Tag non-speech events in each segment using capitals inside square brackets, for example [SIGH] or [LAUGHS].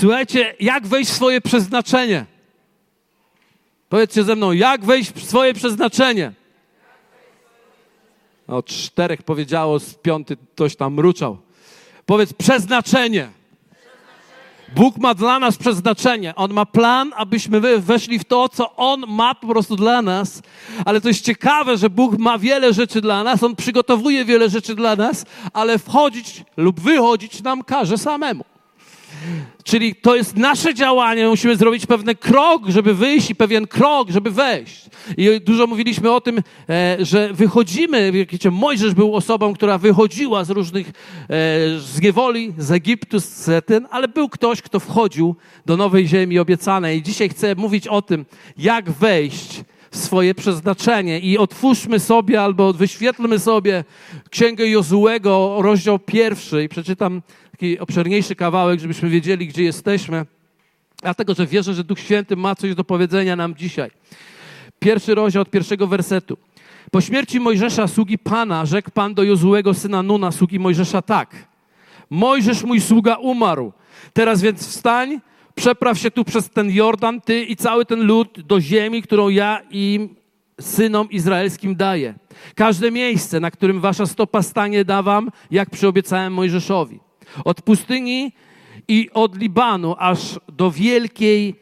Słuchajcie, jak wejść w swoje przeznaczenie? Powiedzcie ze mną, jak wejść w swoje przeznaczenie? O czterech powiedziało, z piąty ktoś tam mruczał. Powiedz przeznaczenie. Bóg ma dla nas przeznaczenie. On ma plan, abyśmy weszli w to, co On ma po prostu dla nas. Ale to jest ciekawe, że Bóg ma wiele rzeczy dla nas, On przygotowuje wiele rzeczy dla nas, ale wchodzić lub wychodzić nam każe samemu. Czyli to jest nasze działanie, musimy zrobić pewien krok, żeby wyjść i pewien krok, żeby wejść. I dużo mówiliśmy o tym, e, że wychodzimy, wiecie, Mojżesz był osobą, która wychodziła z różnych, e, z niewoli, z Egiptu, z ten, ale był ktoś, kto wchodził do nowej ziemi obiecanej. I dzisiaj chcę mówić o tym, jak wejść w swoje przeznaczenie. I otwórzmy sobie albo wyświetlmy sobie Księgę Jozułego, rozdział pierwszy i przeczytam taki obszerniejszy kawałek, żebyśmy wiedzieli, gdzie jesteśmy. Dlatego, że wierzę, że Duch Święty ma coś do powiedzenia nam dzisiaj. Pierwszy rozdział od pierwszego wersetu. Po śmierci Mojżesza, sługi Pana, rzekł Pan do Jozułego, syna Nuna, sługi Mojżesza, tak. Mojżesz, mój sługa, umarł. Teraz więc wstań, przepraw się tu przez ten Jordan, ty i cały ten lud do ziemi, którą ja im, synom izraelskim daję. Każde miejsce, na którym wasza stopa stanie, dawam, jak przyobiecałem Mojżeszowi. Od pustyni i od Libanu aż do wielkiej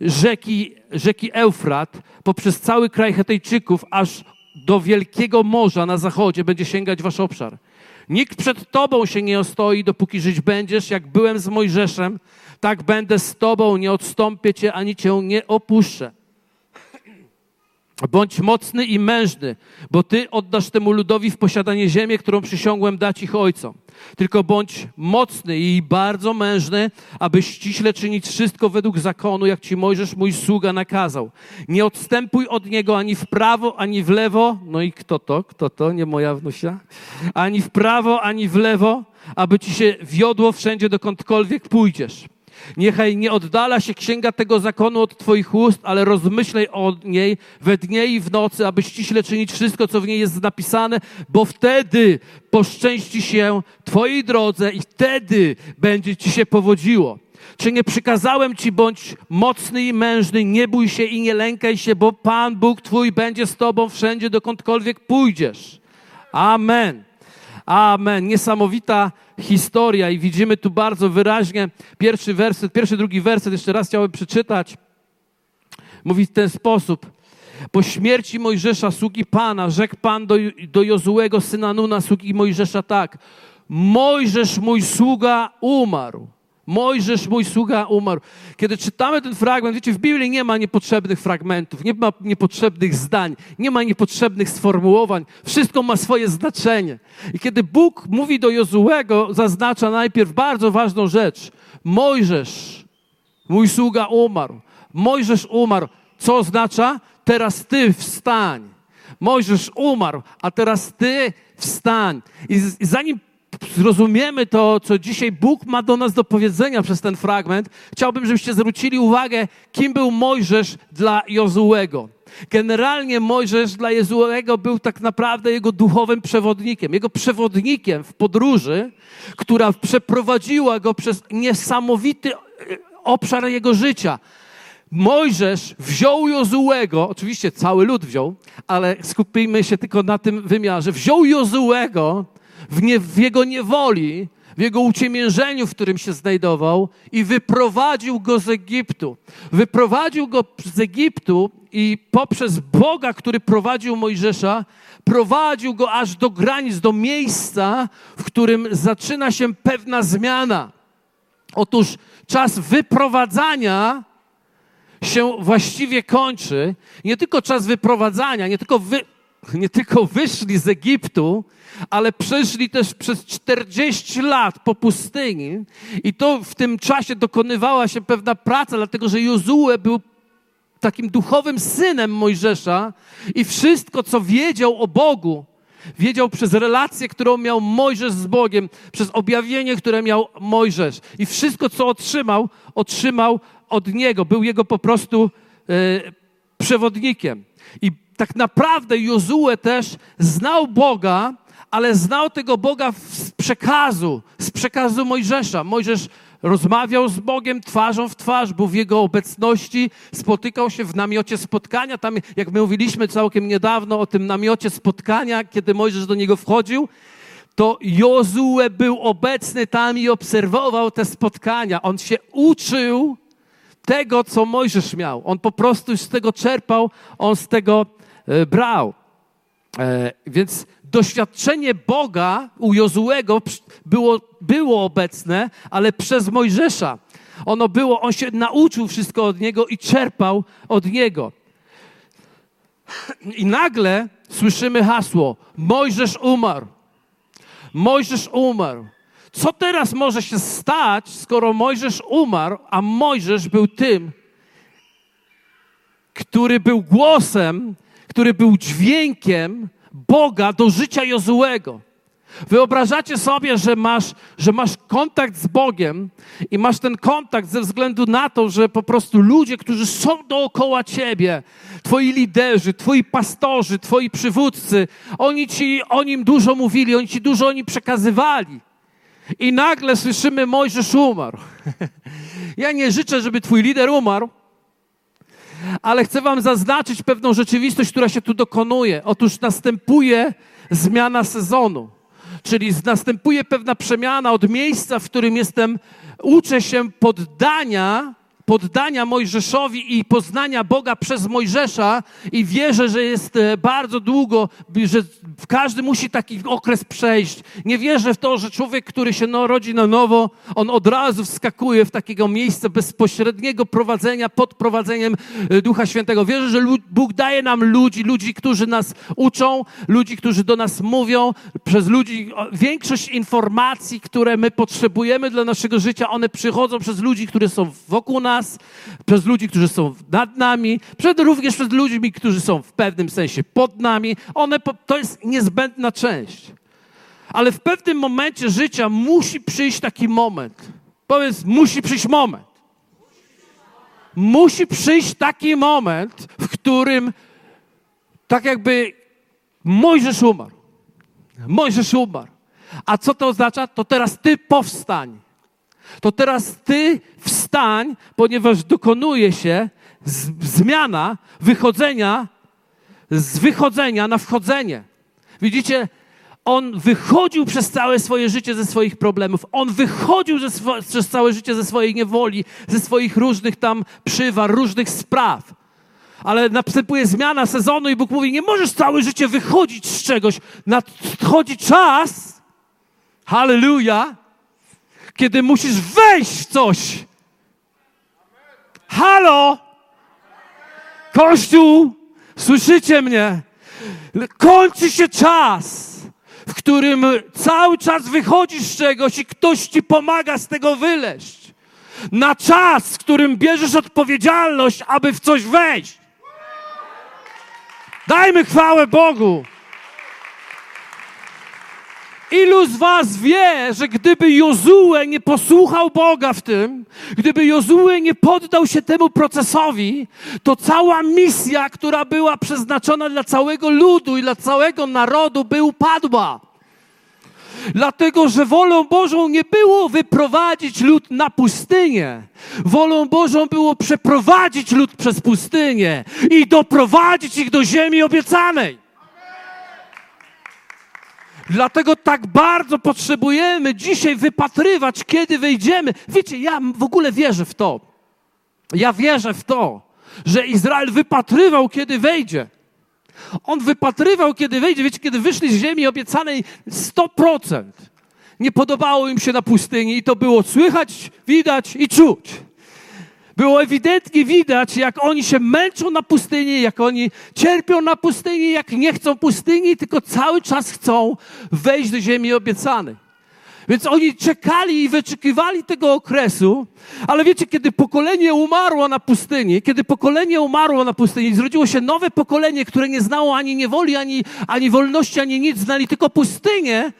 rzeki, rzeki Eufrat, poprzez cały kraj Hetejczyków, aż do wielkiego morza na zachodzie będzie sięgać wasz obszar. Nikt przed tobą się nie ostoi, dopóki żyć będziesz, jak byłem z Mojżeszem, tak będę z tobą, nie odstąpię cię, ani cię nie opuszczę. Bądź mocny i mężny, bo ty oddasz temu ludowi w posiadanie ziemię, którą przysiągłem dać ich ojcom. Tylko bądź mocny i bardzo mężny, aby ściśle czynić wszystko według zakonu, jak ci Mojżesz, mój sługa, nakazał. Nie odstępuj od niego ani w prawo, ani w lewo. No i kto to? Kto to? Nie moja wnusia. Ani w prawo, ani w lewo, aby ci się wiodło wszędzie, dokądkolwiek pójdziesz. Niechaj nie oddala się księga tego zakonu od Twoich ust, ale rozmyślaj o niej we dnie i w nocy, aby ściśle czynić wszystko, co w niej jest napisane, bo wtedy poszczęści się Twojej drodze i wtedy będzie Ci się powodziło. Czy nie przykazałem Ci, bądź mocny i mężny, nie bój się i nie lękaj się, bo Pan Bóg Twój będzie z Tobą wszędzie, dokądkolwiek pójdziesz. Amen. Amen. Niesamowita historia i widzimy tu bardzo wyraźnie pierwszy werset, pierwszy, drugi werset, jeszcze raz chciałbym przeczytać. Mówi w ten sposób. Po śmierci Mojżesza, sługi Pana, rzekł Pan do, do Jozułego, syna Nuna, sługi Mojżesza tak. Mojżesz, mój sługa, umarł. Mojżesz, mój sługa, umarł. Kiedy czytamy ten fragment, wiecie, w Biblii nie ma niepotrzebnych fragmentów, nie ma niepotrzebnych zdań, nie ma niepotrzebnych sformułowań. Wszystko ma swoje znaczenie. I kiedy Bóg mówi do Jozułego, zaznacza najpierw bardzo ważną rzecz. Mojżesz, mój sługa, umarł. Mojżesz umarł. Co oznacza? Teraz ty wstań. Mojżesz umarł, a teraz ty wstań. I zanim zrozumiemy to, co dzisiaj Bóg ma do nas do powiedzenia przez ten fragment, chciałbym, żebyście zwrócili uwagę, kim był Mojżesz dla Jozułego. Generalnie Mojżesz dla Jozułego był tak naprawdę jego duchowym przewodnikiem, jego przewodnikiem w podróży, która przeprowadziła go przez niesamowity e, obszar jego życia. Mojżesz wziął Jozułego, oczywiście cały lud wziął, ale skupimy się tylko na tym wymiarze. Wziął Jozułego w, nie, w jego niewoli, w jego uciemiężeniu, w którym się znajdował i wyprowadził go z Egiptu. Wyprowadził go z Egiptu i poprzez Boga, który prowadził Mojżesza, prowadził go aż do granic, do miejsca, w którym zaczyna się pewna zmiana. Otóż czas wyprowadzania się właściwie kończy. Nie tylko czas wyprowadzania, nie tylko, wy, nie tylko wyszli z Egiptu, ale przeszli też przez 40 lat po pustyni i to w tym czasie dokonywała się pewna praca, dlatego że Jozue był takim duchowym synem Mojżesza i wszystko, co wiedział o Bogu, wiedział przez relację, którą miał Mojżesz z Bogiem, przez objawienie, które miał Mojżesz. I wszystko, co otrzymał, otrzymał od niego. Był jego po prostu e, przewodnikiem. I tak naprawdę Jozue też znał Boga ale znał tego Boga z przekazu, z przekazu Mojżesza. Mojżesz rozmawiał z Bogiem twarzą w twarz, był w Jego obecności, spotykał się w namiocie spotkania. Tam, jak my mówiliśmy całkiem niedawno o tym namiocie spotkania, kiedy Mojżesz do niego wchodził, to Jozue był obecny tam i obserwował te spotkania. On się uczył tego, co Mojżesz miał. On po prostu z tego czerpał, on z tego brał. E, więc doświadczenie Boga u Jozuego było, było obecne, ale przez Mojżesza. Ono było, on się nauczył wszystko od niego i czerpał od niego. I nagle słyszymy hasło: Mojżesz umarł. Mojżesz umarł. Co teraz może się stać, skoro Mojżesz umarł, a Mojżesz był tym, który był głosem, który był dźwiękiem Boga do życia Jozułego. Wyobrażacie sobie, że masz, że masz kontakt z Bogiem i masz ten kontakt ze względu na to, że po prostu ludzie, którzy są dookoła ciebie, twoi liderzy, twoi pastorzy, twoi przywódcy, oni ci o nim dużo mówili, oni ci dużo o nim przekazywali. I nagle słyszymy, Mojżesz umarł. [LAUGHS] Ja nie życzę, żeby twój lider umarł, ale chcę wam zaznaczyć pewną rzeczywistość, która się tu dokonuje. Otóż następuje zmiana sezonu, czyli następuje pewna przemiana od miejsca, w którym jestem, uczę się poddania poddania Mojżeszowi i poznania Boga przez Mojżesza i wierzę, że jest e, bardzo długo, że każdy musi taki okres przejść. Nie wierzę w to, że człowiek, który się narodzi na nowo, on od razu wskakuje w takiego miejsca bezpośredniego prowadzenia pod prowadzeniem e, Ducha Świętego. Wierzę, że Bóg daje nam ludzi, ludzi, którzy nas uczą, ludzi, którzy do nas mówią, przez ludzi. Większość informacji, które my potrzebujemy dla naszego życia, one przychodzą przez ludzi, którzy są wokół nas, nas, przez ludzi, którzy są nad nami, przed, również przez ludźmi, którzy są w pewnym sensie pod nami. One, to jest niezbędna część. Ale w pewnym momencie życia musi przyjść taki moment. Powiedz, musi przyjść moment. Musi przyjść taki moment, w którym tak jakby Mojżesz umarł. Mojżesz umarł. A co to oznacza? To teraz ty powstań to teraz ty wstań, ponieważ dokonuje się zmiana wychodzenia z wychodzenia na wchodzenie. Widzicie, on wychodził przez całe swoje życie ze swoich problemów. On wychodził swo- przez całe życie ze swojej niewoli, ze swoich różnych tam przywar, różnych spraw. Ale następuje zmiana sezonu i Bóg mówi, nie możesz całe życie wychodzić z czegoś. Nadchodzi czas, hallelujah, kiedy musisz wejść w coś. Halo! Kościół, słyszycie mnie? Kończy się czas, w którym cały czas wychodzisz z czegoś i ktoś ci pomaga z tego wyleść. Na czas, w którym bierzesz odpowiedzialność, aby w coś wejść. Dajmy chwałę Bogu. Ilu z was wie, że gdyby Jozue nie posłuchał Boga w tym, gdyby Jozue nie poddał się temu procesowi, to cała misja, która była przeznaczona dla całego ludu i dla całego narodu, by upadła. Dlatego, że wolą Bożą nie było wyprowadzić lud na pustynię. Wolą Bożą było przeprowadzić lud przez pustynię i doprowadzić ich do ziemi obiecanej. Dlatego tak bardzo potrzebujemy dzisiaj wypatrywać, kiedy wejdziemy. Wiecie, ja w ogóle wierzę w to. Ja wierzę w to, że Izrael wypatrywał, kiedy wejdzie. On wypatrywał, kiedy wejdzie. Wiecie, kiedy wyszli z ziemi obiecanej 100%. Nie podobało im się na pustyni i to było słychać, widać i czuć. Było ewidentnie widać, jak oni się męczą na pustyni, jak oni cierpią na pustyni, jak nie chcą pustyni, tylko cały czas chcą wejść do ziemi obiecanej. Więc oni czekali i wyczekiwali tego okresu, ale wiecie, kiedy pokolenie umarło na pustyni, kiedy pokolenie umarło na pustyni, zrodziło się nowe pokolenie, które nie znało ani niewoli, ani, ani wolności, ani nic, znali tylko pustynię,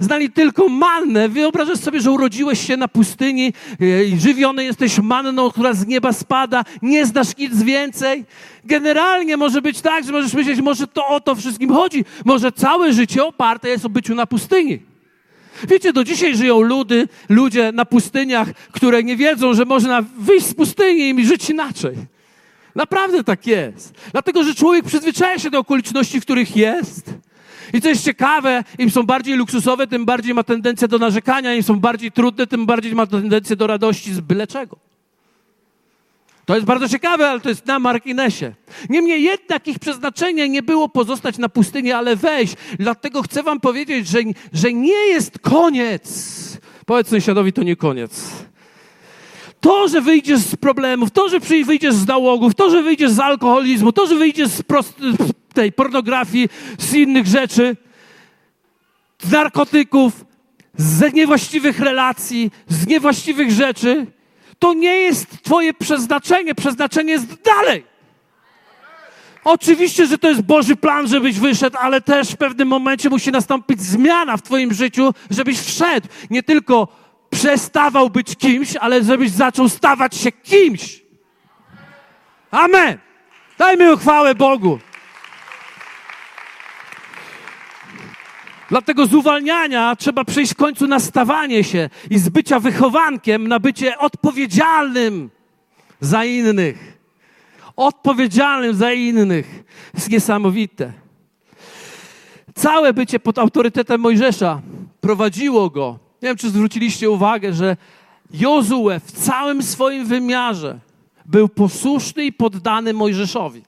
znali tylko mannę. Wyobrażasz sobie, że urodziłeś się na pustyni e, i żywiony jesteś manną, która z nieba spada, nie znasz nic więcej. Generalnie może być tak, że możesz myśleć, może to o to wszystkim chodzi. Może całe życie oparte jest o byciu na pustyni. Wiecie, do dzisiaj żyją ludy, ludzie na pustyniach, które nie wiedzą, że można wyjść z pustyni i żyć inaczej. Naprawdę tak jest. Dlatego, że człowiek przyzwyczaja się do okoliczności, w których jest. I co jest ciekawe, im są bardziej luksusowe, tym bardziej ma tendencję do narzekania, im są bardziej trudne, tym bardziej ma tendencję do radości z byle czego. To jest bardzo ciekawe, ale to jest na marginesie. Niemniej jednak ich przeznaczenie nie było pozostać na pustyni, ale wejść. Dlatego chcę wam powiedzieć, że, że nie jest koniec. Powiedz sąsiadowi, to nie koniec. To, że wyjdziesz z problemów, to, że wyjdziesz z nałogów, to, że wyjdziesz z alkoholizmu, to, że wyjdziesz z tej pornografii, z innych rzeczy, z narkotyków, z niewłaściwych relacji, z niewłaściwych rzeczy, to nie jest Twoje przeznaczenie. Przeznaczenie jest dalej. Oczywiście, że to jest Boży plan, żebyś wyszedł, ale też w pewnym momencie musi nastąpić zmiana w Twoim życiu, żebyś wszedł. Nie tylko przestawał być kimś, ale żebyś zaczął stawać się kimś. Amen. Dajmy chwałę Bogu. Dlatego z uwalniania trzeba przejść w końcu na stawanie się i z bycia wychowankiem na bycie odpowiedzialnym za innych. Odpowiedzialnym za innych. Jest niesamowite. Całe bycie pod autorytetem Mojżesza prowadziło go. Nie wiem, czy zwróciliście uwagę, że Jozue w całym swoim wymiarze był posłuszny i poddany Mojżeszowi.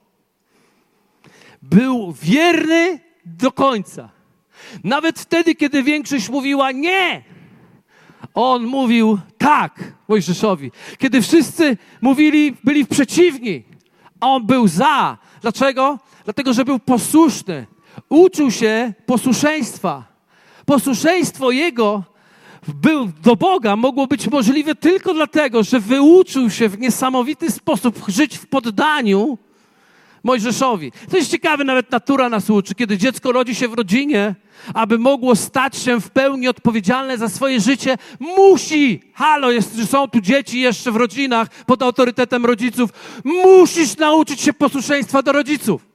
Był wierny do końca. Nawet wtedy, kiedy większość mówiła nie, on mówił tak Mojżeszowi. Kiedy wszyscy mówili, byli przeciwni, a on był za. Dlaczego? Dlatego, że był posłuszny. Uczył się posłuszeństwa. Posłuszeństwo jego był do Boga mogło być możliwe tylko dlatego, że wyuczył się w niesamowity sposób żyć w poddaniu Mojżeszowi. To jest ciekawe, nawet natura nas uczy. Kiedy dziecko rodzi się w rodzinie, aby mogło stać się w pełni odpowiedzialne za swoje życie, musi, halo, jest, są tu dzieci jeszcze w rodzinach pod autorytetem rodziców, musisz nauczyć się posłuszeństwa do rodziców.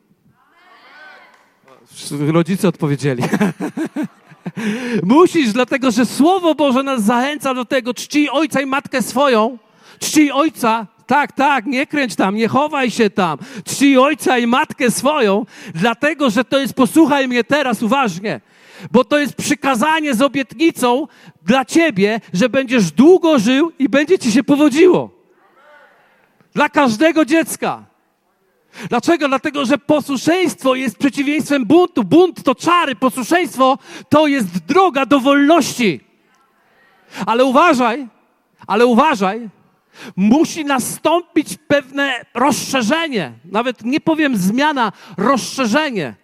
Rodzice odpowiedzieli. [LAUGHS] Musisz, dlatego że Słowo Boże nas zachęca do tego, czci ojca i matkę swoją, czci ojca, tak, tak, nie kręć tam, nie chowaj się tam. Czci ojca i matkę swoją, dlatego że to jest, posłuchaj mnie teraz uważnie, bo to jest przykazanie z obietnicą dla ciebie, że będziesz długo żył i będzie ci się powodziło. Dla każdego dziecka. Dlaczego? Dlatego, że posłuszeństwo jest przeciwieństwem buntu. Bunt to czary, posłuszeństwo to jest droga do wolności. Ale uważaj, ale uważaj, musi nastąpić pewne rozszerzenie. Nawet nie powiem zmiana, rozszerzenie.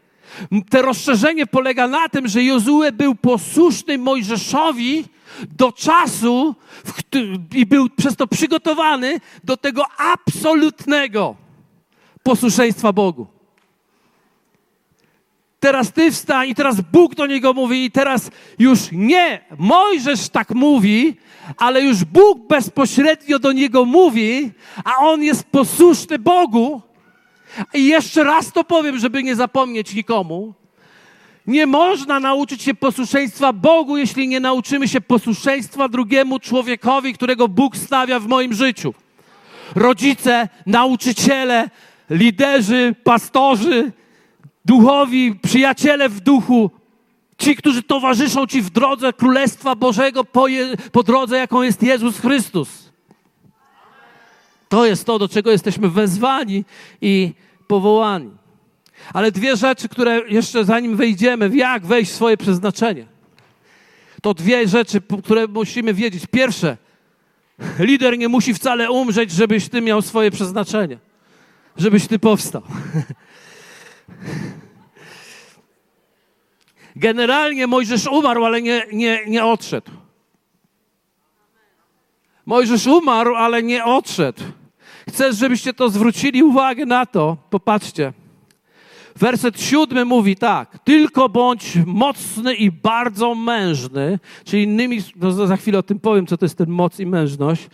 Te rozszerzenie polega na tym, że Jozue był posłuszny Mojżeszowi do czasu i był przez to przygotowany do tego absolutnego posłuszeństwa Bogu. Teraz ty wstań i teraz Bóg do niego mówi i teraz już nie Mojżesz tak mówi, ale już Bóg bezpośrednio do niego mówi, a on jest posłuszny Bogu. I jeszcze raz to powiem, żeby nie zapomnieć nikomu. Nie można nauczyć się posłuszeństwa Bogu, jeśli nie nauczymy się posłuszeństwa drugiemu człowiekowi, którego Bóg stawia w moim życiu. Rodzice, nauczyciele, liderzy, pastorzy, duchowi, przyjaciele w duchu, ci, którzy towarzyszą Ci w drodze Królestwa Bożego po, je, po drodze, jaką jest Jezus Chrystus. To jest to, do czego jesteśmy wezwani i powołani. Ale dwie rzeczy, które jeszcze zanim wejdziemy, w jak wejść w swoje przeznaczenie. To dwie rzeczy, które musimy wiedzieć. Pierwsze, lider nie musi wcale umrzeć, żebyś ty miał swoje przeznaczenie. Żebyś ty powstał. [LAUGHS] Generalnie Mojżesz umarł, ale nie, nie, nie odszedł. Mojżesz umarł, ale nie odszedł. Chcę, żebyście to zwrócili uwagę na to. Popatrzcie. Werset siódmy mówi tak. Tylko bądź mocny i bardzo mężny, czyli innymi, no za chwilę o tym powiem, co to jest ten moc i mężność,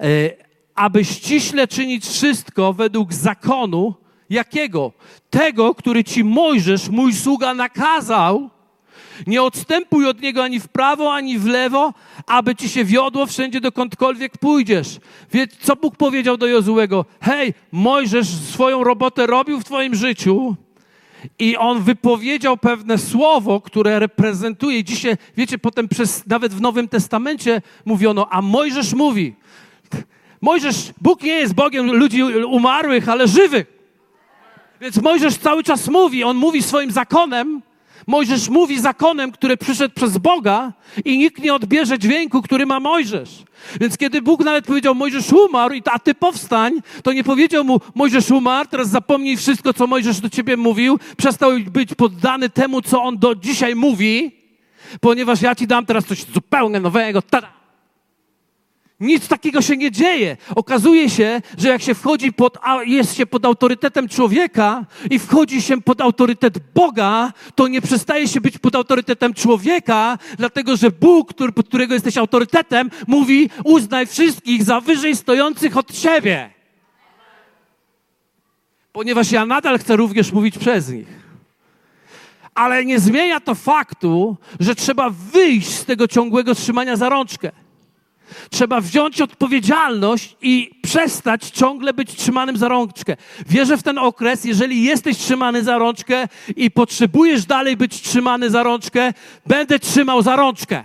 e, aby ściśle czynić wszystko według zakonu, Jakiego? Tego, który ci Mojżesz, mój sługa, nakazał, Nie odstępuj od niego ani w prawo, ani w lewo, aby ci się wiodło wszędzie, dokądkolwiek pójdziesz. Więc co Bóg powiedział do Jozułego? Hej, Mojżesz swoją robotę robił w twoim życiu i on wypowiedział pewne słowo, które reprezentuje. Dzisiaj, wiecie, potem przez, nawet w Nowym Testamencie mówiono, a Mojżesz mówi. Mojżesz, Bóg nie jest Bogiem ludzi umarłych, ale żywych. Więc Mojżesz cały czas mówi, on mówi swoim zakonem, Mojżesz mówi zakonem, który przyszedł przez Boga i nikt nie odbierze dźwięku, który ma Mojżesz. Więc kiedy Bóg nawet powiedział, Mojżesz umarł, a ty powstań, to nie powiedział mu, Mojżesz umarł, teraz zapomnij wszystko, co Mojżesz do ciebie mówił, przestał być poddany temu, co on do dzisiaj mówi, ponieważ ja ci dam teraz coś zupełnie nowego. Tada! Nic takiego się nie dzieje. Okazuje się, że jak się wchodzi pod, jest się pod autorytetem człowieka i wchodzi się pod autorytet Boga, to nie przestaje się być pod autorytetem człowieka, dlatego że Bóg, który, pod którego jesteś autorytetem, mówi: uznaj wszystkich za wyżej stojących od siebie. Ponieważ ja nadal chcę również mówić przez nich. Ale nie zmienia to faktu, że trzeba wyjść z tego ciągłego trzymania za rączkę. Trzeba wziąć odpowiedzialność i przestać ciągle być trzymanym za rączkę. Wierzę w ten okres, jeżeli jesteś trzymany za rączkę i potrzebujesz dalej być trzymany za rączkę, będę trzymał za rączkę.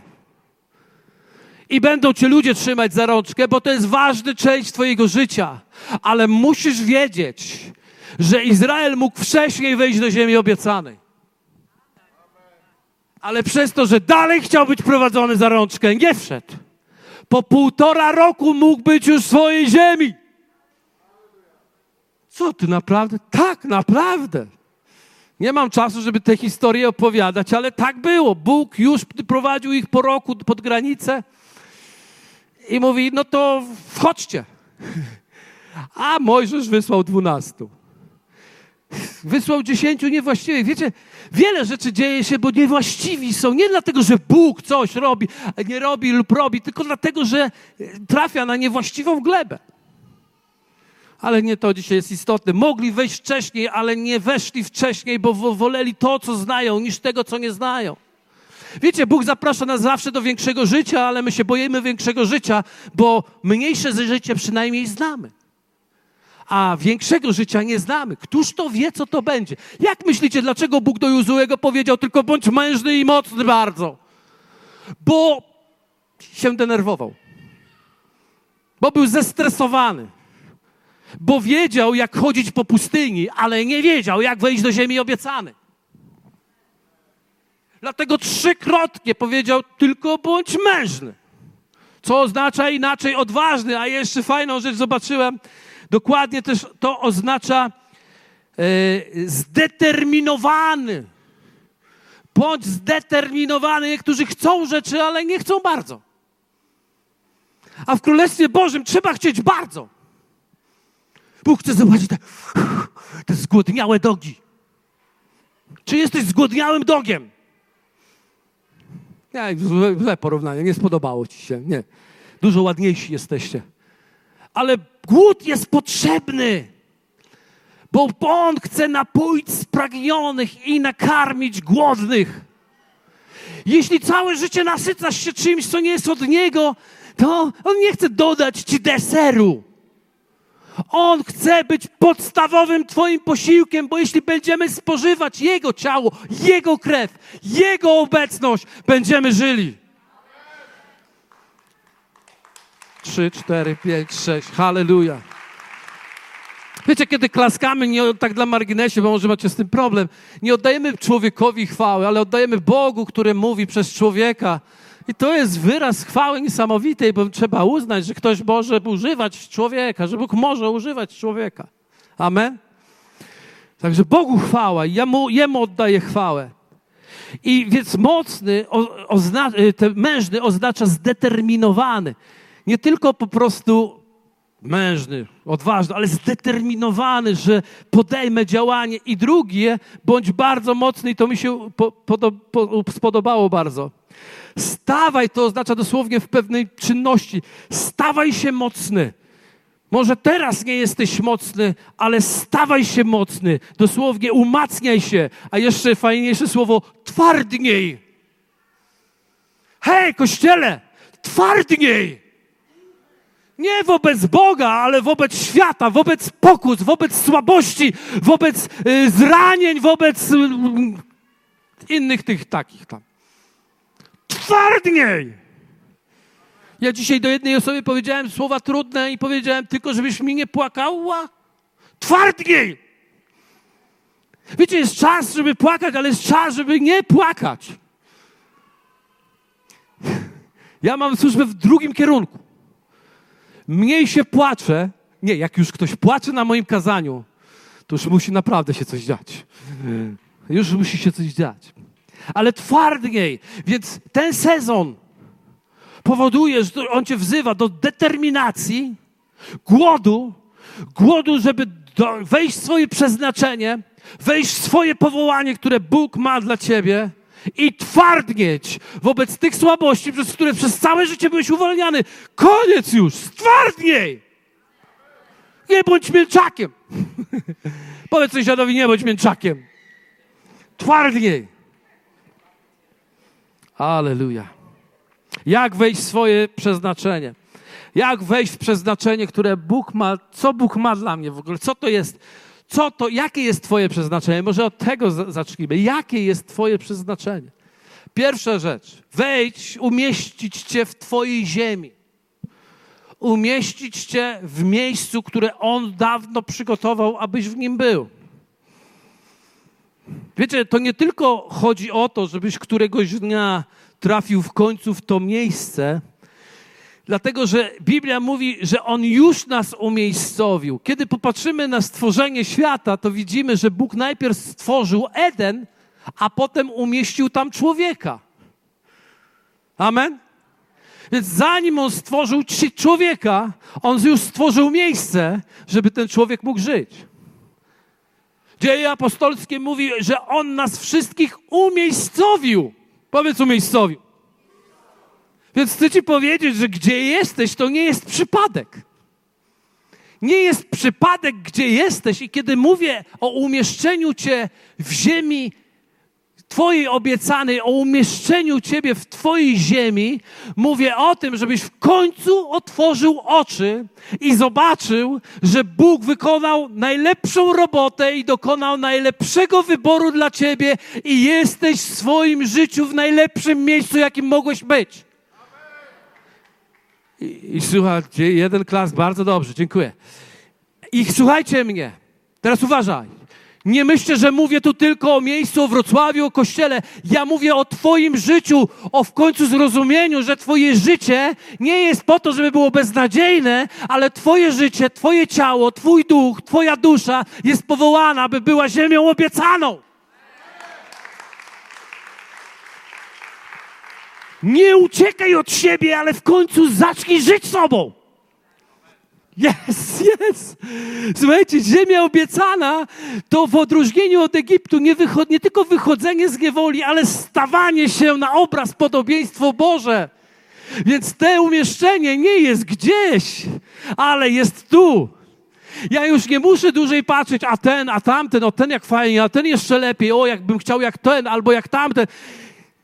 I będą cię ludzie trzymać za rączkę, bo to jest ważna część twojego życia. Ale musisz wiedzieć, że Izrael mógł wcześniej wejść do ziemi obiecanej. Ale przez to, że dalej chciał być prowadzony za rączkę, nie wszedł po półtora roku mógł być już w swojej ziemi. Co ty naprawdę? Tak, naprawdę. Nie mam czasu, żeby tę historię opowiadać, ale tak było. Bóg już prowadził ich po roku pod granicę i mówi: No to wchodźcie. A Mojżesz wysłał dwunastu. Wysłał dziesięciu niewłaściwych. Wiecie, wiele rzeczy dzieje się, bo niewłaściwi są. Nie dlatego, że Bóg coś robi, nie robi lub robi, tylko dlatego, że trafia na niewłaściwą glebę. Ale nie to dzisiaj jest istotne. Mogli wejść wcześniej, ale nie weszli wcześniej, bo woleli to, co znają, niż tego, co nie znają. Wiecie, Bóg zaprasza nas zawsze do większego życia, ale my się boimy większego życia, bo mniejsze życie przynajmniej znamy a większego życia nie znamy. Któż to wie, co to będzie? Jak myślicie, dlaczego Bóg do Jozuego powiedział tylko bądź mężny i mocny bardzo? Bo się denerwował. Bo był zestresowany. Bo wiedział, jak chodzić po pustyni, ale nie wiedział, jak wejść do ziemi obiecanej. Dlatego trzykrotnie powiedział tylko bądź mężny. Co oznacza inaczej odważny, a jeszcze fajną rzecz zobaczyłem Dokładnie też to oznacza e, zdeterminowany. Bądź zdeterminowany. Niektórzy chcą rzeczy, ale nie chcą bardzo. A w Królestwie Bożym trzeba chcieć bardzo. Bóg chce zobaczyć te, te zgłodniałe dogi. Czy jesteś zgłodniałym dogiem? Nie, złe porównanie, nie spodobało ci się. Nie. Dużo ładniejsi jesteście ale głód jest potrzebny, bo On chce napoić spragnionych i nakarmić głodnych. Jeśli całe życie nasycasz się czymś, co nie jest od Niego, to On nie chce dodać Ci deseru. On chce być podstawowym Twoim posiłkiem, bo jeśli będziemy spożywać Jego ciało, Jego krew, Jego obecność, będziemy żyli. Trzy, cztery, pięć, sześć. Halleluja. Wiecie, kiedy klaskamy, nie tak dla marginesie, bo może macie z tym problem, nie oddajemy człowiekowi chwały, ale oddajemy Bogu, który mówi przez człowieka. I to jest wyraz chwały niesamowitej, bo trzeba uznać, że ktoś może używać człowieka, że Bóg może używać człowieka. Amen? Także Bogu chwała, i mu, Jemu oddaję chwałę. I więc mocny, ozna, ten mężny oznacza zdeterminowany nie tylko po prostu mężny, odważny, ale zdeterminowany, że podejmę działanie. I drugie, bądź bardzo mocny, i to mi się po, po, po, spodobało bardzo. Stawaj, to oznacza dosłownie w pewnej czynności. Stawaj się mocny. Może teraz nie jesteś mocny, ale stawaj się mocny. Dosłownie umacniaj się. A jeszcze fajniejsze słowo, twardniej. Hej, kościele, twardniej! Nie wobec Boga, ale wobec świata, wobec pokus, wobec słabości, wobec y, zranień, wobec y, innych tych takich tam. Twardniej! Ja dzisiaj do jednej osoby powiedziałem słowa trudne i powiedziałem tylko, żebyś mi nie płakała. Twardniej! Wiecie, jest czas, żeby płakać, ale jest czas, żeby nie płakać. Ja mam służbę w drugim kierunku. Mniej się płaczę. Nie, jak już ktoś płacze na moim kazaniu, to już musi naprawdę się coś dziać. Już musi się coś dziać. Ale twardniej. Więc ten sezon powoduje, że on cię wzywa do determinacji, głodu, głodu, żeby do, wejść w swoje przeznaczenie, wejść w swoje powołanie, które Bóg ma dla ciebie i twardnieć wobec tych słabości, przez które przez całe życie byłeś uwalniany. Koniec już, twardniej! Nie bądź mięczakiem. [LAUGHS] Powiedz sąsiadowi, nie bądź mięczakiem. Twardniej. Aleluja. Jak wejść w swoje przeznaczenie? Jak wejść w przeznaczenie, które Bóg ma? Co Bóg ma dla mnie w ogóle? Co to jest? Co to, jakie jest Twoje przeznaczenie? Może od tego zacznijmy. Jakie jest Twoje przeznaczenie? Pierwsza rzecz. Wejdź, umieścić Cię w Twojej ziemi. Umieścić Cię w miejscu, które On dawno przygotował, abyś w nim był. Wiecie, to nie tylko chodzi o to, żebyś któregoś dnia trafił w końcu w to miejsce, Dlatego, że Biblia mówi, że On już nas umiejscowił. Kiedy popatrzymy na stworzenie świata, to widzimy, że Bóg najpierw stworzył Eden, a potem umieścił tam człowieka. Amen? Więc zanim On stworzył człowieka, On już stworzył miejsce, żeby ten człowiek mógł żyć. Dzieje apostolskie mówi, że On nas wszystkich umiejscowił. Powiedz umiejscowił. Więc chcę Ci powiedzieć, że gdzie jesteś, to nie jest przypadek. Nie jest przypadek, gdzie jesteś, i kiedy mówię o umieszczeniu Cię w ziemi Twojej obiecanej, o umieszczeniu Ciebie w Twojej ziemi, mówię o tym, żebyś w końcu otworzył oczy i zobaczył, że Bóg wykonał najlepszą robotę i dokonał najlepszego wyboru dla Ciebie i jesteś w swoim życiu w najlepszym miejscu, jakim mogłeś być. I, słuchajcie, jeden klask, bardzo dobrze, dziękuję. I słuchajcie mnie, teraz uważaj. Nie myślę, że mówię tu tylko o miejscu, o Wrocławiu, o kościele. Ja mówię o Twoim życiu, o w końcu zrozumieniu, że Twoje życie nie jest po to, żeby było beznadziejne, ale Twoje życie, Twoje ciało, Twój duch, Twoja dusza jest powołana, by była ziemią obiecaną. Nie uciekaj od siebie, ale w końcu zacznij żyć sobą. Jest, jest. Słuchajcie, ziemia obiecana to w odróżnieniu od Egiptu nie, wychod, nie tylko wychodzenie z niewoli, ale stawanie się na obraz, podobieństwo Boże. Więc te umieszczenie nie jest gdzieś, ale jest tu. Ja już nie muszę dłużej patrzeć, a ten, a tamten, o ten jak fajnie, a ten jeszcze lepiej, o jakbym chciał jak ten, albo jak tamten.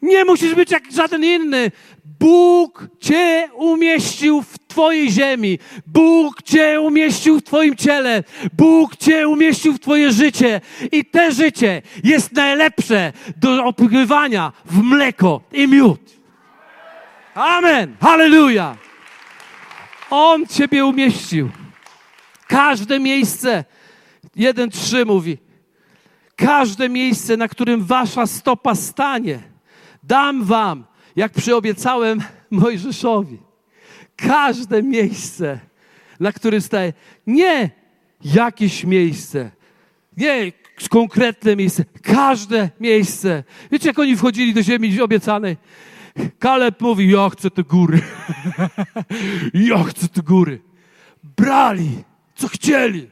Nie musisz być jak żaden inny. Bóg Cię umieścił w Twojej ziemi. Bóg Cię umieścił w Twoim ciele. Bóg Cię umieścił w Twoje życie. I te życie jest najlepsze do opływania w mleko i miód. Amen. Hallelujah. On Ciebie umieścił. Każde miejsce. Jeden trzy mówi. Każde miejsce, na którym wasza stopa stanie Dam wam, jak przyobiecałem Mojżeszowi, każde miejsce, na którym staję. Nie jakieś miejsce, nie konkretne miejsce, każde miejsce. Wiecie, jak oni wchodzili do ziemi obiecanej? Kaleb mówi, ja chcę te góry. [LAUGHS] ja chcę te góry. Brali, co chcieli.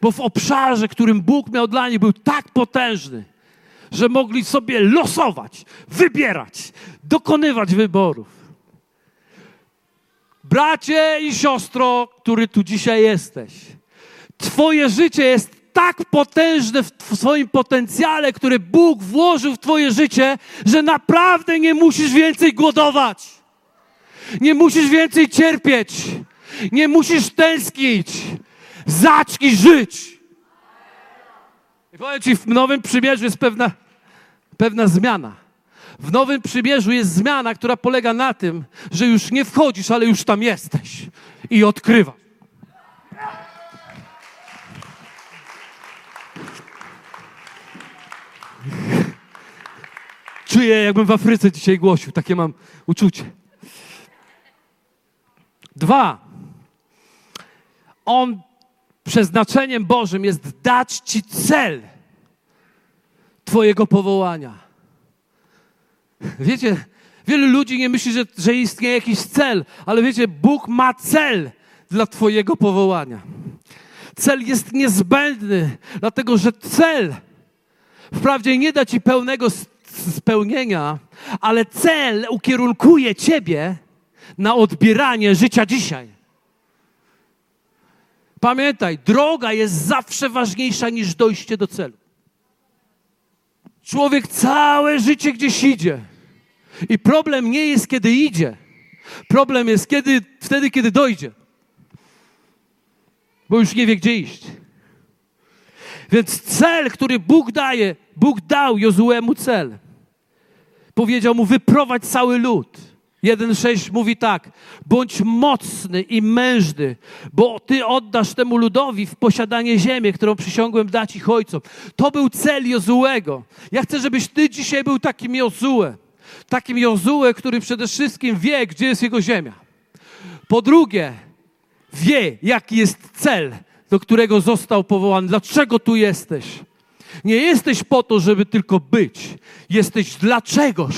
Bo w obszarze, którym Bóg miał dla nich, był tak potężny, że mogli sobie losować, wybierać, dokonywać wyborów. Bracie i siostro, który tu dzisiaj jesteś, Twoje życie jest tak potężne w swoim potencjale, który Bóg włożył w Twoje życie, że naprawdę nie musisz więcej głodować. Nie musisz więcej cierpieć. Nie musisz tęsknić. Zacznij żyć. Powiem Ci, w Nowym Przymierzu jest pewna, pewna zmiana. W Nowym Przymierzu jest zmiana, która polega na tym, że już nie wchodzisz, ale już tam jesteś i odkrywasz. Czuję, jakbym w Afryce dzisiaj głosił. Takie mam uczucie. Dwa. On przeznaczeniem Bożym jest dać Ci cel Twojego powołania. Wiecie, wielu ludzi nie myśli, że, że istnieje jakiś cel, ale wiecie, Bóg ma cel dla Twojego powołania. Cel jest niezbędny, dlatego że cel wprawdzie nie da Ci pełnego spełnienia, ale cel ukierunkuje Ciebie na odbieranie życia dzisiaj. Pamiętaj, droga jest zawsze ważniejsza niż dojście do celu. Człowiek całe życie gdzieś idzie. I problem nie jest, kiedy idzie. Problem jest kiedy, wtedy, kiedy dojdzie. Bo już nie wie, gdzie iść. Więc cel, który Bóg daje, Bóg dał Jozuemu cel. Powiedział mu, wyprowadź cały lud. 1,6 mówi tak: bądź mocny i mężny, bo ty oddasz temu ludowi w posiadanie ziemię, którą przysiągłem dać ich ojcom. To był cel Jozułego. Ja chcę, żebyś ty dzisiaj był takim Jozue. Takim Jozue, który przede wszystkim wie, gdzie jest jego ziemia. Po drugie, wie, jaki jest cel, do którego został powołany. Dlaczego tu jesteś? Nie jesteś po to, żeby tylko być. Jesteś dla czegoś.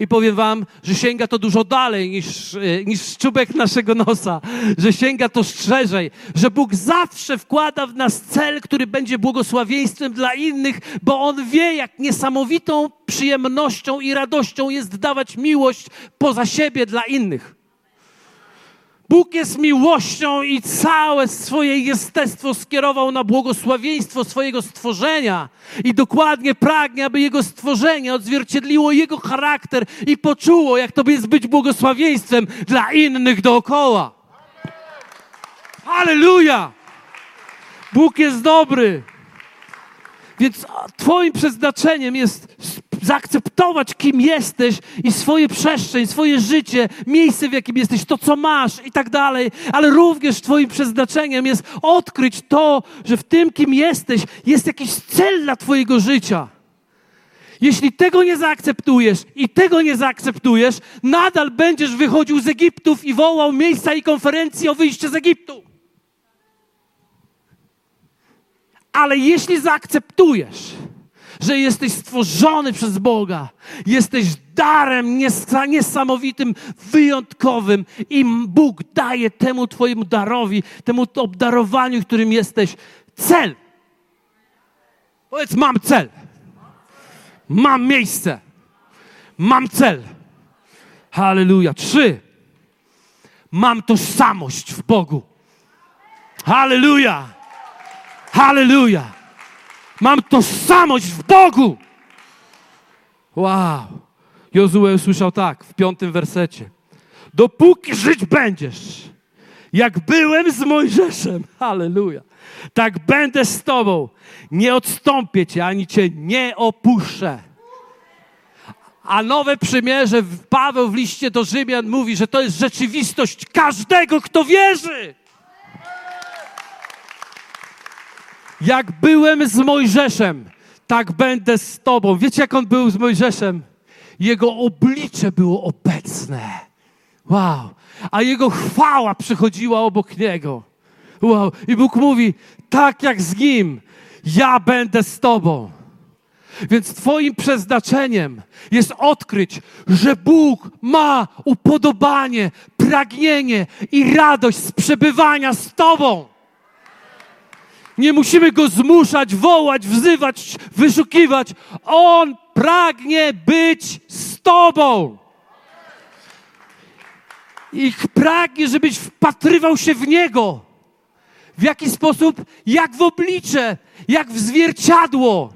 I powiem wam, że sięga to dużo dalej niż, e, niż czubek naszego nosa, że sięga to szerzej, że Bóg zawsze wkłada w nas cel, który będzie błogosławieństwem dla innych, bo On wie, jak niesamowitą przyjemnością i radością jest dawać miłość poza siebie dla innych. Bóg jest miłością i całe swoje jestestwo skierował na błogosławieństwo swojego stworzenia i dokładnie pragnie, aby jego stworzenie odzwierciedliło jego charakter i poczuło, jak to jest być błogosławieństwem dla innych dookoła. Halleluja! Bóg jest dobry. Więc Twoim przeznaczeniem jest zaakceptować, kim jesteś i swoje przestrzeń, swoje życie, miejsce, w jakim jesteś, to, co masz i tak dalej, ale również Twoim przeznaczeniem jest odkryć to, że w tym, kim jesteś, jest jakiś cel dla Twojego życia. Jeśli tego nie zaakceptujesz i tego nie zaakceptujesz, nadal będziesz wychodził z Egiptów i wołał miejsca i konferencji o wyjście z Egiptu. Ale jeśli zaakceptujesz, że jesteś stworzony przez Boga, jesteś darem niesamowitym, wyjątkowym i Bóg daje temu Twojemu darowi, temu obdarowaniu, którym jesteś, cel. Powiedz, mam cel. Mam miejsce. Mam cel. Halleluja. Trzy. Mam tożsamość w Bogu. Halleluja. Halleluja. Mam tożsamość w Bogu. Wow. Jozue usłyszał tak w piątym wersecie. Dopóki żyć będziesz, jak byłem z Mojżeszem, [LAUGHS] halleluja, tak będę z Tobą. Nie odstąpię Cię, ani Cię nie opuszczę. A nowe przymierze, Paweł w liście do Rzymian mówi, że to jest rzeczywistość każdego, kto wierzy. Jak byłem z Mojżeszem, tak będę z Tobą. Wiecie, jak on był z Mojżeszem? Jego oblicze było obecne. Wow. A jego chwała przychodziła obok niego. Wow. I Bóg mówi, tak jak z nim, ja będę z Tobą. Więc Twoim przeznaczeniem jest odkryć, że Bóg ma upodobanie, pragnienie i radość z przebywania z Tobą. Nie musimy go zmuszać, wołać, wzywać, wyszukiwać. On pragnie być z Tobą. I pragnie, żebyś wpatrywał się w Niego. W jaki sposób? Jak w oblicze, jak w zwierciadło,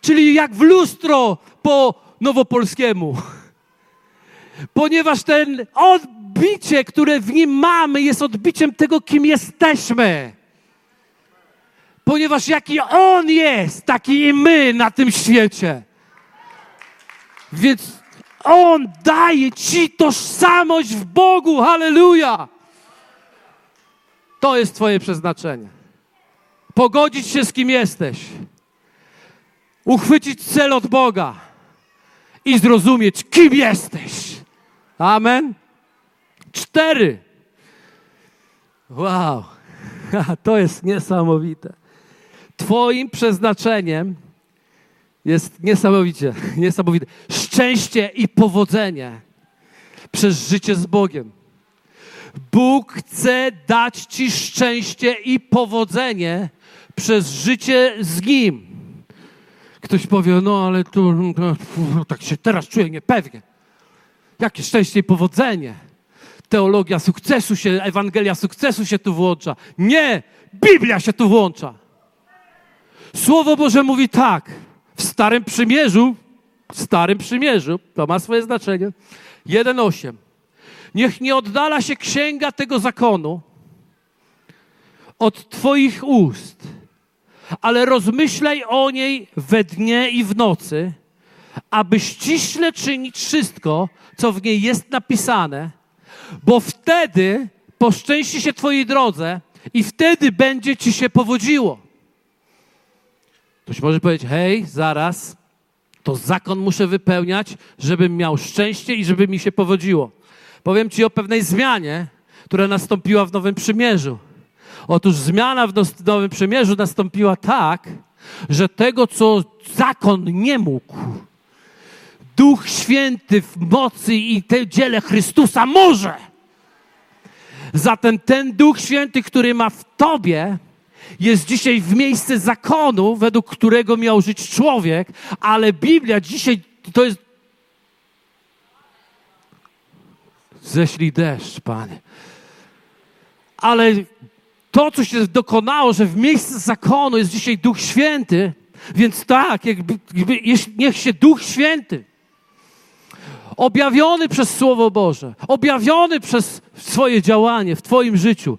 czyli jak w lustro po nowopolskiemu. Ponieważ ten odbicie, które w nim mamy, jest odbiciem tego, kim jesteśmy. Ponieważ jaki On jest, taki i my na tym świecie. Więc On daje ci tożsamość w Bogu. Halleluja! To jest Twoje przeznaczenie. Pogodzić się z kim jesteś. Uchwycić cel od Boga i zrozumieć, kim jesteś. Amen. Cztery. Wow, [LAUGHS] to jest niesamowite. Twoim przeznaczeniem jest niesamowicie, [LAUGHS] niesamowite. Szczęście i powodzenie przez życie z Bogiem. Bóg chce dać Ci szczęście i powodzenie przez życie z Nim. Ktoś powie, no ale tu no, tak się teraz czuję niepewnie. Jakie szczęście i powodzenie. Teologia sukcesu się, Ewangelia sukcesu się tu włącza. Nie! Biblia się tu włącza. Słowo Boże mówi tak. W Starym Przymierzu, w Starym Przymierzu, to ma swoje znaczenie, 1,8. Niech nie oddala się księga tego zakonu od Twoich ust, ale rozmyślaj o niej we dnie i w nocy, aby ściśle czynić wszystko, co w niej jest napisane, bo wtedy poszczęści się Twojej drodze i wtedy będzie Ci się powodziło. Ktoś może powiedzieć, hej, zaraz, to zakon muszę wypełniać, żebym miał szczęście i żeby mi się powodziło. Powiem Ci o pewnej zmianie, która nastąpiła w Nowym Przymierzu. Otóż zmiana w Nowym Przymierzu nastąpiła tak, że tego, co zakon nie mógł, Duch Święty w mocy i te dziele Chrystusa może. Zatem ten Duch Święty, który ma w Tobie, jest dzisiaj w miejsce zakonu, według którego miał żyć człowiek, ale Biblia dzisiaj to jest. Ześlij deszcz, Panie. Ale to, co się dokonało, że w miejsce zakonu jest dzisiaj Duch Święty, więc tak, jakby, jakby, niech się Duch Święty objawiony przez Słowo Boże, objawiony przez swoje działanie w Twoim życiu,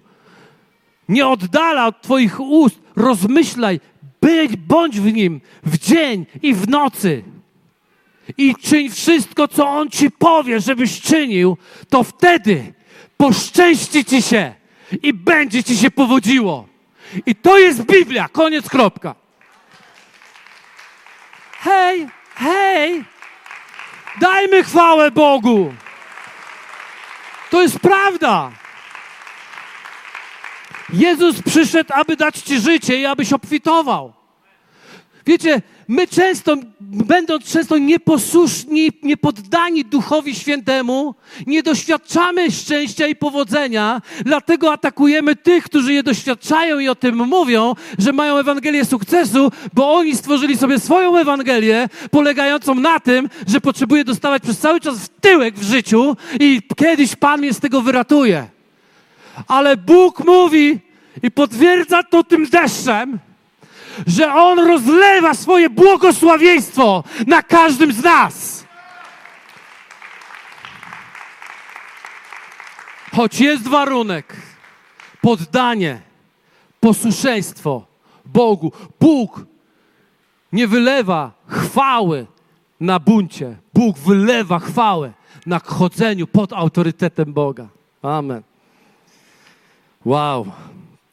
nie oddala od Twoich ust. Rozmyślaj, być, bądź w nim w dzień i w nocy. I czyń wszystko, co On Ci powie, żebyś czynił, to wtedy poszczęści Ci się i będzie Ci się powodziło. I to jest Biblia. Koniec, kropka. Hej, hej, dajmy chwałę Bogu. To jest prawda. Jezus przyszedł, aby dać Ci życie i abyś obfitował. Wiecie, my często, będąc często nieposłuszni, niepoddani Duchowi Świętemu, nie doświadczamy szczęścia i powodzenia, dlatego atakujemy tych, którzy je doświadczają i o tym mówią, że mają Ewangelię sukcesu, bo oni stworzyli sobie swoją Ewangelię, polegającą na tym, że potrzebuje dostawać przez cały czas w tyłek w życiu i kiedyś Pan mnie z tego wyratuje. Ale Bóg mówi i potwierdza to tym deszczem, że On rozlewa swoje błogosławieństwo na każdym z nas. Choć jest warunek, poddanie, posłuszeństwo Bogu. Bóg nie wylewa chwały na buncie. Bóg wylewa chwałę na chodzeniu pod autorytetem Boga. Amen. Wow,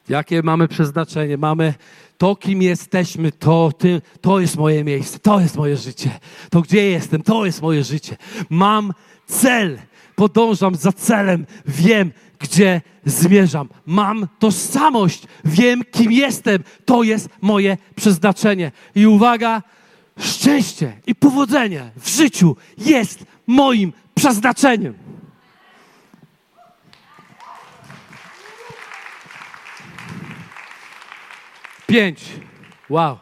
jakie mamy przeznaczenie. Mamy to, kim jesteśmy, to, ty, to jest moje miejsce, to jest moje życie. To, gdzie jestem, to jest moje życie. Mam cel, podążam za celem, wiem, gdzie zmierzam. Mam tożsamość, wiem, kim jestem. To jest moje przeznaczenie. I uwaga, szczęście i powodzenie w życiu jest moim przeznaczeniem. Pięć. Wow.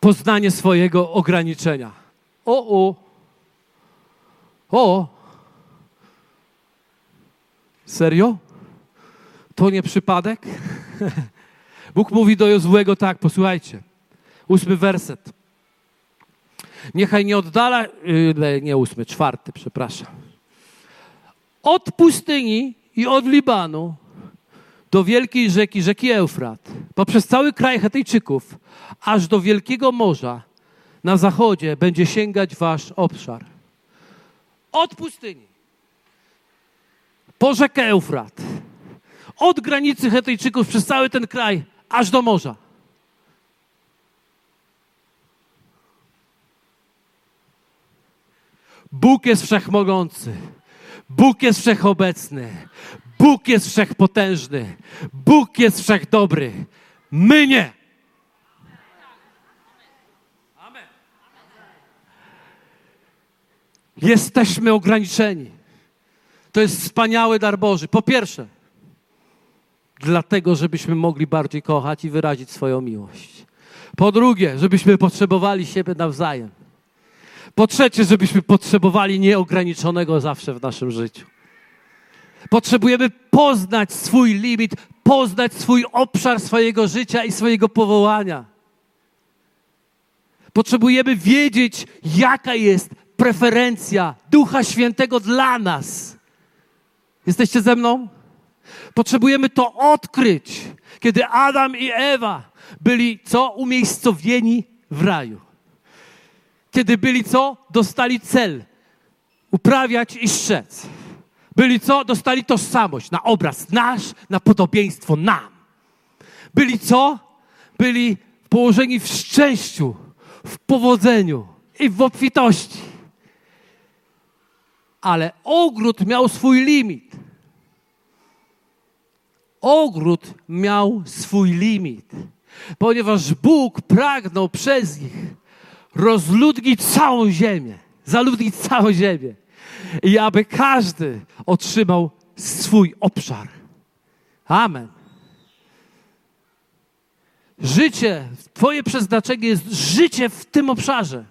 Poznanie swojego ograniczenia. O, o. O. Serio? To nie przypadek? [LAUGHS] Bóg mówi do Jozłego tak, posłuchajcie. Ósmy werset. Niechaj nie oddala, nie ósmy, czwarty, przepraszam. Od pustyni i od Libanu do wielkiej rzeki, rzeki Eufrat, poprzez cały kraj Hetejczyków, aż do wielkiego morza na zachodzie będzie sięgać wasz obszar. Od pustyni po rzekę Eufrat, od granicy Hetejczyków przez cały ten kraj, aż do morza. Bóg jest wszechmogący. Bóg jest wszechobecny. Bóg jest wszechpotężny. Bóg jest wszechdobry. My nie. Jesteśmy ograniczeni. To jest wspaniały dar Boży. Po pierwsze, dlatego, żebyśmy mogli bardziej kochać i wyrazić swoją miłość. Po drugie, żebyśmy potrzebowali siebie nawzajem. Po trzecie, żebyśmy potrzebowali nieograniczonego zawsze w naszym życiu. Potrzebujemy poznać swój limit, poznać swój obszar swojego życia i swojego powołania. Potrzebujemy wiedzieć, jaka jest preferencja Ducha Świętego dla nas. Jesteście ze mną? Potrzebujemy to odkryć, kiedy Adam i Ewa byli co? Umiejscowieni w raju. Kiedy byli co? Dostali cel. Uprawiać i strzec. Byli co? Dostali tożsamość na obraz nasz, na podobieństwo nam. Byli co? Byli położeni w szczęściu, w powodzeniu i w obfitości. Ale ogród miał swój limit. Ogród miał swój limit, ponieważ Bóg pragnął przez nich rozludnić całą ziemię, zaludnić całą ziemię i aby każdy otrzymał swój obszar. Amen. Życie, Twoje przeznaczenie jest życie w tym obszarze.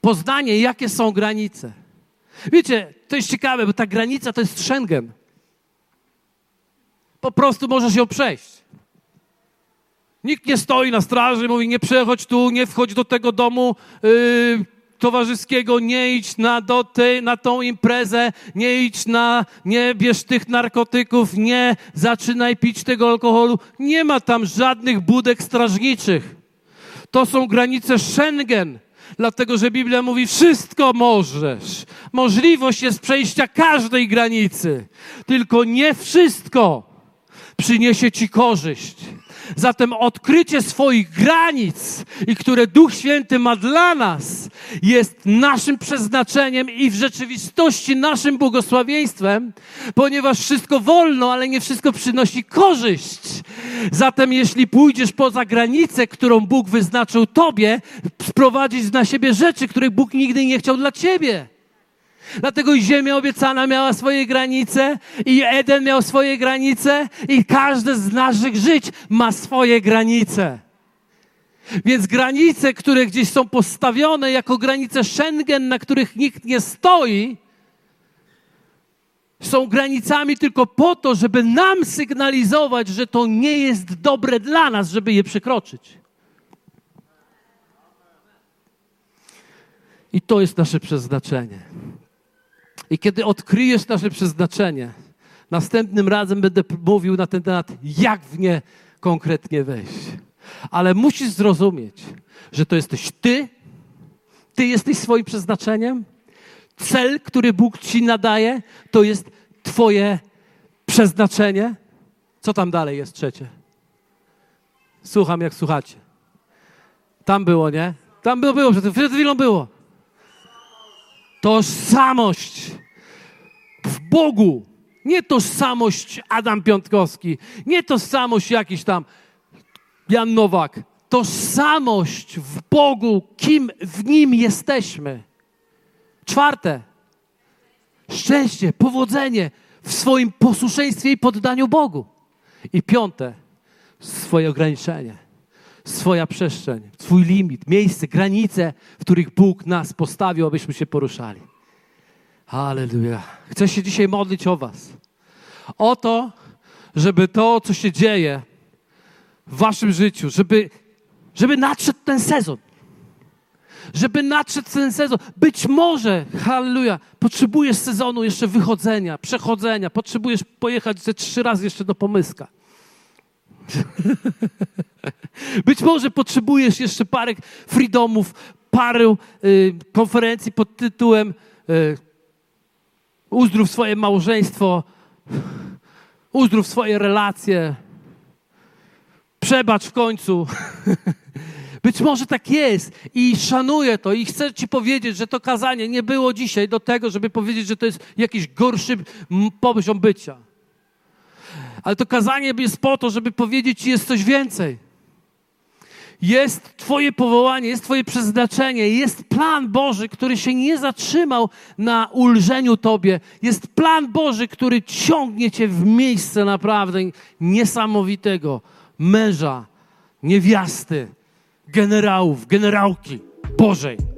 Poznanie, jakie są granice. Wiecie, to jest ciekawe, bo ta granica to jest Schengen. Po prostu możesz ją przejść. Nikt nie stoi na straży, mówi nie przechodź tu, nie wchodź do tego domu yy, towarzyskiego, nie idź na, do tej, na tą imprezę, nie idź na, nie bierz tych narkotyków, nie zaczynaj pić tego alkoholu. Nie ma tam żadnych budek strażniczych. To są granice Schengen. Dlatego, że Biblia mówi, wszystko możesz. Możliwość jest przejścia każdej granicy. Tylko nie wszystko przyniesie ci korzyść. Zatem odkrycie swoich granic i które Duch Święty ma dla nas jest naszym przeznaczeniem i w rzeczywistości naszym błogosławieństwem, ponieważ wszystko wolno, ale nie wszystko przynosi korzyść. Zatem jeśli pójdziesz poza granicę, którą Bóg wyznaczył tobie, sprowadzić na siebie rzeczy, których Bóg nigdy nie chciał dla ciebie. Dlatego i ziemia obiecana miała swoje granice, i Eden miał swoje granice, i każde z naszych żyć ma swoje granice. Więc granice, które gdzieś są postawione jako granice Schengen, na których nikt nie stoi, są granicami tylko po to, żeby nam sygnalizować, że to nie jest dobre dla nas, żeby je przekroczyć. I to jest nasze przeznaczenie. I kiedy odkryjesz nasze przeznaczenie, następnym razem będę mówił na ten temat, jak w nie konkretnie wejść. Ale musisz zrozumieć, że to jesteś ty, ty jesteś swoim przeznaczeniem. Cel, który Bóg ci nadaje, to jest Twoje przeznaczenie. Co tam dalej jest trzecie? Słucham, jak słuchacie. Tam było, nie? Tam było, było przed chwilą było. Tożsamość w Bogu. Nie tożsamość Adam Piątkowski, nie tożsamość jakiś tam Jan Nowak. Tożsamość w Bogu, kim w Nim jesteśmy. Czwarte, szczęście, powodzenie w swoim posłuszeństwie i poddaniu Bogu. I piąte, swoje ograniczenie, swoja przestrzeń, swój limit, miejsce, granice, w których Bóg nas postawił, abyśmy się poruszali. Halleluja. Chcę się dzisiaj modlić o Was. O to, żeby to, co się dzieje w waszym życiu, żeby, żeby nadszedł ten sezon. Żeby nadszedł ten sezon. Być może, halleluja, potrzebujesz sezonu jeszcze wychodzenia, przechodzenia, potrzebujesz pojechać ze trzy razy jeszcze do Pomyska. [LAUGHS] Być może potrzebujesz jeszcze parę freedomów, parę y, konferencji pod tytułem y, Uzdrów swoje małżeństwo, uzdrów swoje relacje, przebacz w końcu. [LAUGHS] Być może tak jest i szanuję to i chcę Ci powiedzieć, że to kazanie nie było dzisiaj do tego, żeby powiedzieć, że to jest jakiś gorszy poziom bycia. Ale to kazanie jest po to, żeby powiedzieć Ci, jest coś więcej. Jest Twoje powołanie, jest Twoje przeznaczenie, jest plan Boży, który się nie zatrzymał na ulżeniu Tobie. Jest plan Boży, który ciągnie Cię w miejsce naprawdę niesamowitego męża, niewiasty, generałów, generałki Bożej.